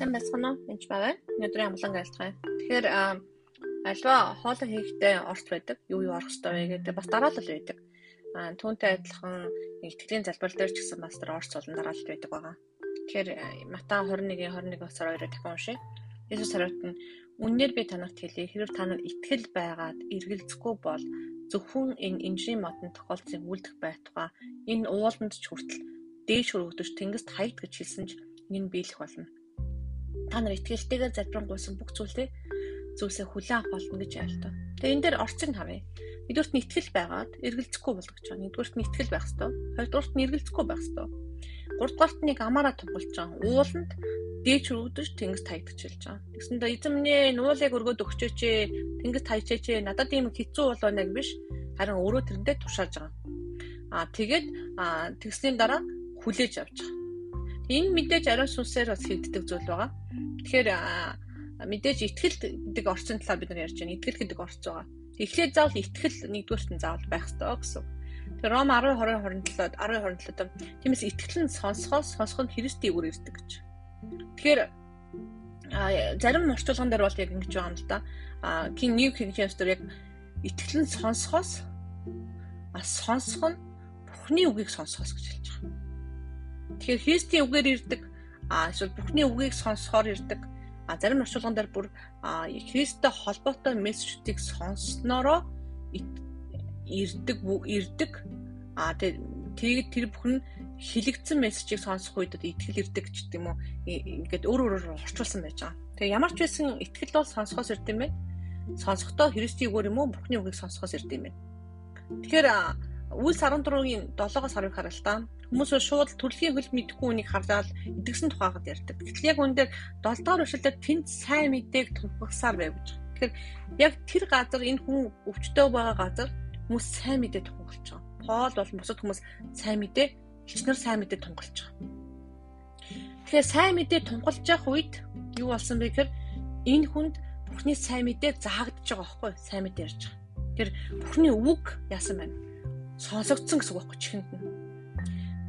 Сайн байцгаана уу? Энд байна. Өнөөдрийн амлан айлтгая. Тэгэхээр альва хоолой хийхдээ орц байдаг. Юу юу орох хэрэгтэй вэ гэдэг бас дараалал байдаг. Аа түүнтэй адилхан итгэлийн залбир дээр ч гэсэн бас тэр орц болон дараалал байдаг байгаа. Тэгэхээр Матай 21-ийн 21 бас 22-ыг дахин уншия. Есүс хариулт нь үннээр би танарт хэлье. Хэрвээ та нар итгэл байгаад эргэлзэхгүй бол зөвхөн энэ инжирийн модон тохиолдлын үлдэх байтугай энэ ууланд ч хүртэл дээш өргөдөж тэнгист хайт гэж хэлсэн ч энэ биелэх болно та нар итгэлтэйгээр залбирanгуйсан бүх зүйлээ зүйлсээ хүлээн авах болно гэж айлтаа. Тэгээ энэ дээр орцыг харъя. Нэгдүгürt нь итгэл байгаад эргэлзэхгүй болох гэж байна. Нэгдүгürt нь итгэл байх ёстой. Хоёрдугürt нь эргэлзэхгүй байх ёстой. Гуравдугаарт нэг амаараа тунгалж байгаа. Ууланд дээч өргөдөж тэнгис таягдж хэлж байгаа. Тэгсэндээ эзэм нэ нуулыг өргөд өгчөөч ээ. Тэнгис таягчээч ээ. Надад ийм хэцүү болоо нэг биш. Харин өөрөө тэрэндээ тушааж байгаа. Аа тэгээд тэгсний дараа хүлээж авч байгаа. Энэ мэдээж ариун сүнсээр бас хийгддэг зүйл байгаа. Тэгэхээр мэдээж итгэл гэдэг орчин талаар бид нар ярьж байна. Итгэл гэдэг орц байгаа. Эхлээд заавал итгэл нэгдүгээрт нь заавал байх ёстой гэсэн. Тэр Ром 10 20 27-д 10 27-д тиймээс итгэл нь сонсохоос сонсох нь Христийн үгээр ирдэг гэж. Тэгэхээр зарим орчуулган дээр бол яг ингэж байгаа юм л да. А King New King James дээр яг итгэл нь сонсохоос а сонсох нь Бурхны үгийг сонсохоос гэж хэлж байгаа. Тэгэхээр Христийн үгээр ирдэг а эсвэл Бурхны үгийг сонсохоор ирдэг. А зарим орчуулган дээр бүр Христтэй холбоотой мессежүүдийг сонсноороо ирдэг ирдэг. А тэгээд тэр бүхэн хилэгдсэн мессежийг сонсох үед итгэл ирдэг ч гэдэг юм уу. Ингээд өөр өөрөөр орчуулсан байж байгаа. Тэгээ ямар ч байсан итгэл бол сонсохоос ирд юм байна. Сонсохдоо Христийн үгээр юм уу Бурхны үгийг сонсохоос ирд юм байна. Тэгэхээр Үлс 13-гийн 7-оос 10-ыг харалтаа Хүмүүс шууд төрөлхийн хөл мэдхгүй үнийг харлаад идэгсэн тухайгад ярьдаг. Гэтэл яг үүндээ 7 дахь уршилдад тэнд сайн мэдээг тунхагласаар байв гэж. Тэгэхээр яг тэр газар энэ хүн өвчтөй байгаа газар хүмүүс сайн мэдээ тунхаглаж байгаа. Пол бол бусад хүмүүс сайн мэдээ хичнээн сайн мэдээ тунхаглаж байгаа. Тэгэхээр сайн мэдээ тунхаглаж явах үед юу болсон бэ гэхээр энэ хүнд Бурхны сайн мэдээ заагдж байгаа байхгүй сайн мэдээ ярьж байгаа. Тэр Бурхны үг яасан байна? Сонсогдсон гэсэн үг байхгүй чихэнд нь.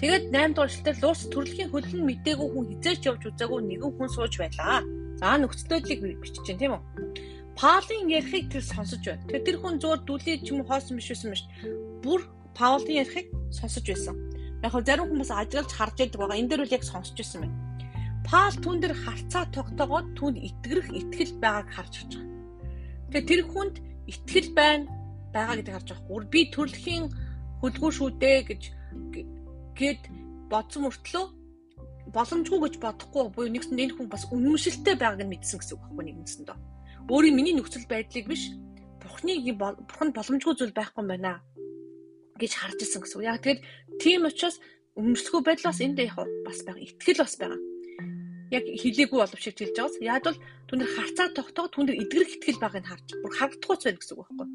Тэгээд 8 дугаар эшлэлээр Луус төрөлхийн хөлн мдээгүй хүн хизээч явж үзээгүй нэгэн хүн сууж байлаа. За нөхцөлөдлийг бичиж чинь тийм үү? Паулын ярихыг тэр сонсож байна. Тэгэхээр тэр хүн зөөр дүлээ ч юм уу хоосон биш байсан биш. Бүр Паулын ярихыг сонсож байсан. Яг хөө зарим хүмүүс ажиглаж харж байдаг байгаа. Энэ дээр үл яг сонсож байсан байна. Паул түн дээр харцаа тогтоогоод түн итгэрэх итгэл байгааг харж байгаа. Тэгээ тэр хүнд итгэл байна байгаа гэдгийг харж байгаа. Гур би төрөлхийн хөлгөө шүү дээ гэж гэд бодсон мөртлөө боломжгүй гэж бодохгүй буюу нэгсэн энэ хүн бас үнэмшилтэй байгааг нь мэдсэн гэсэн үг байхгүй нэгнсэн доо. Өөрийн миний нөхцөл байдлыг биш Бурхны бурхан боломжгүй зүйл байхгүй байна гэж харж ирсэн гэсэн үг. Яг тэгээд тийм учраас үнэмшлэхгүй байдлаас энд яг бас байгаа. Итгэл бас байгаа. Яг хилээгүй боловч хэлж байгаас яаж бол түнэр харцаа тогтоог түнэр эдгэрэх итгэл байгааг нь харж бүр харагдахгүй байх гэсэн үг байхгүй.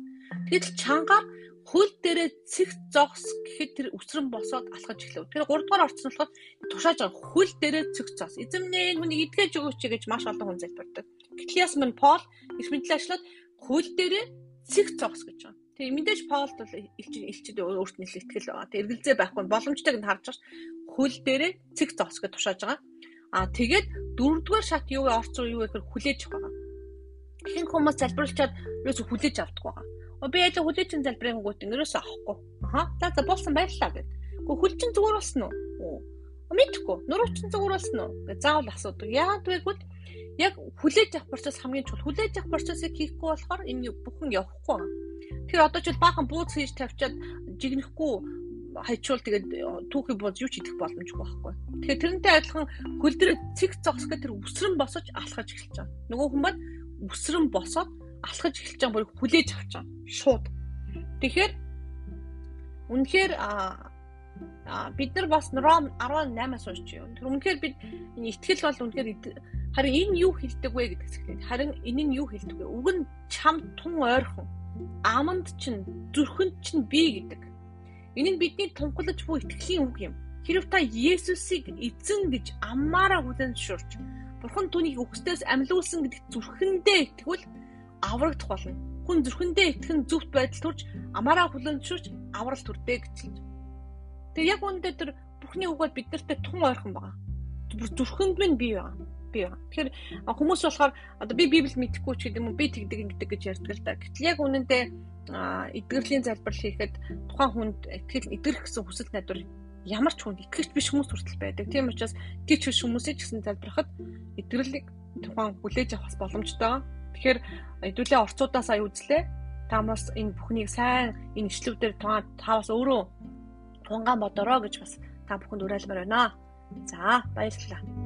Тэгэл чангаар хөл дээрээ цэг зогс гэхэд тэр өсрөн босоод алхаж эхлэв. Тэр 3 дугаар орцсон болохоор тушааж байгаа хөл дээрээ цэг зогс. Эзэмнээ хүнийг идгэж өгөөч гэж маш олон хүн залбирдаг. Гэтэл ясман Пол их мэдлээ ажиллаад хөл дээрээ цэг зогс гэж байна. Тэгээ мэдээж Паулд бол элчид өөрт нь итгэл байгаа. Тэг эргэлзээ байхгүй боломжтойг нь харж байгаа ш. Хөл дээрээ цэг зогс гэж тушааж байгаа. Аа тэгээд дөрөвдүгээр шат юу вэ? Орц руу юу вэ гэхээр хүлээж авах байгаа. Ихэнх хүмүүс залбирлчаад юус хүлээж авдаг байгаа би яа хүлээчин залбирын гот ингэрээс авахгүй. Аха. За за болсон баярлалаа гэд. Гэхдээ хүлчин зүгээр болсон уу? Мэдхгүй. Нуруучин зүгээр болсон уу? Гэ заавал асуудаг. Яагаад вэ гэвэл яг хүлээж авах процесс хамгийн чухал. Хүлээж авах процессыг хийхгүй болохоор энэ бүхэн явахгүй. Тэр одоо ч баахан бууз хийж тавьчаад жигнэхгүй хайчуул тэгээд түүхий бууз юу ч идэх боломжгүй байхгүй. Тэгэхээр тэрнтэй адилхан хөл дээр цэг зогсгоо тэр үсрэн босож алхаж эхэлж байгаа. Нөгөө маань үсрэн босоод алхаж эхэлж байгаа бүрийг хүлээж авч байгаа. Шууд. Тэгэхээр үнэхээр бид нар бас Ром 18-аас уншиж юм. Тэр үнэхээр бид энэ итгэл бол үнэхээр харин энэ юу хэлдэг вэ гэдэг хэсэгт. Харин энэ нь юу хэлдэг вэ? Уг нь чам тун ойрхон. Аманд чинь зүрхэнд чинь би гэдэг. Энэ нь бидний тунхлаж буй итгэлийн үг юм. Хэрв та Есүсийг эзэн гэж аммаараа хүлээн зөвшөөрч Бурхан түүнийг өгсдөөс амьлуулсан гэдэгт зүрхэндээ итгэвэл аврагдах болно. Хүн зүрхэндээ итгэн зөвхт байдал төрж амаараа хүлэншүүч аврал төрдөө хэлж. Тэгээ яг үүндээ тэр Бурхны үгээр бид нартай тун ойрхон байгаа. Зүрхэнд минь бий байгаа. бий байна. Тэгэхээр хүмүүс болохоор одоо би Библийг мэдэхгүй ч гэдэг юм уу би тэгдэг ингэдэг гэж ярьдаг л да. Гэтэл яг үнэндээ эдгэрлийн залбирал хийхэд тухайн хүнд итгэл эдгэрэх гэсэн хүсэл найдвар ямар ч хүнд итгэж биш хүмүүс хүртэл байдаг. Тийм учраас тийч биш хүмүүсийг ч гэсэн залбирахад эдгэрлийг тухайн хүлээж авах боломжтой. Тэгэхээр хэдүүлээ орцуудаа сая үзлээ. Тамаас энэ бүхнийг сайн энэ ишлүүдээр таваас өөрөө тунгаан бодороо гэж бас та бүхэнд уриалмаар байна. За баярлалаа.